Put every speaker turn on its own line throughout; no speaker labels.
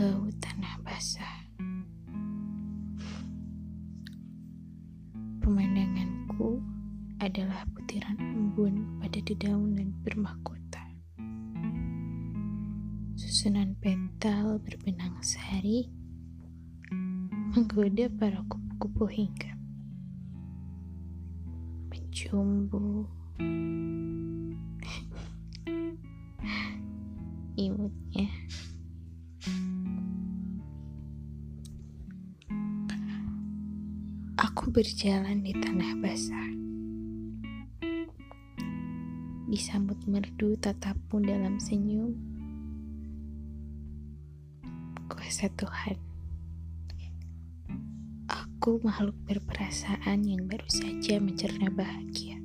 bau tanah basah. Pemandanganku adalah butiran embun pada dedaunan bermahkota. Susunan petal berbenang sehari menggoda para kupu-kupu hingga Menjumbu Berjalan di tanah basah. Disambut merdu tatapmu dalam senyum. Kuasa Tuhan. Aku makhluk berperasaan yang baru saja mencerna bahagia.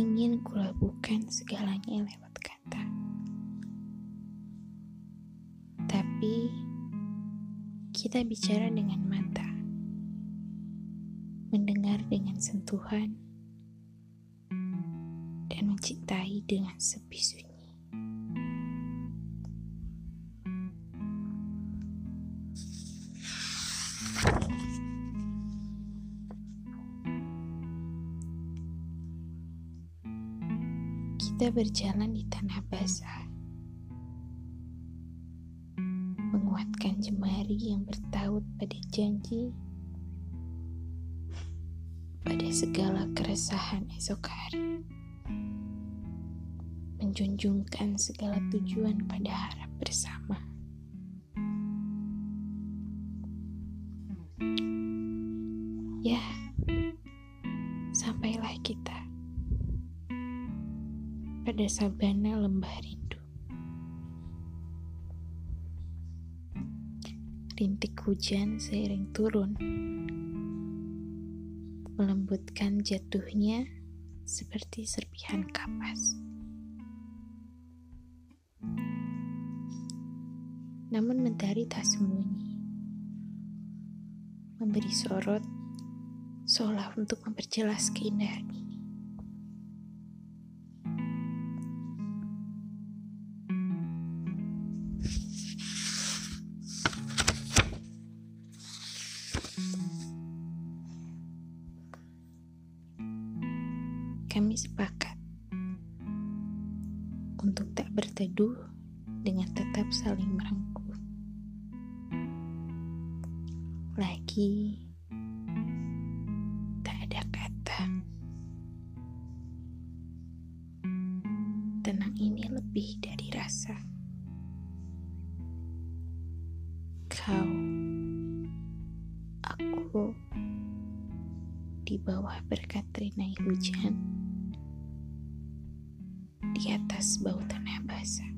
Ingin kulabuhkan segalanya lewat kata. Tapi kita bicara dengan mata, mendengar dengan sentuhan, dan mencintai dengan sepi Kita berjalan di tanah basah, menguatkan jemari yang bertaut pada janji, pada segala keresahan esok hari, menjunjungkan segala tujuan pada harap bersama. Ya, sampailah pada sabana lembah rindu. Rintik hujan seiring turun, melembutkan jatuhnya seperti serpihan kapas. Namun mentari tak sembunyi, memberi sorot seolah untuk memperjelas keindahan kami sepakat untuk tak berteduh dengan tetap saling merangkul. Lagi tak ada kata. Tenang ini lebih dari rasa. Kau, aku, di bawah berkat rinai hujan di atas bau tanah basah.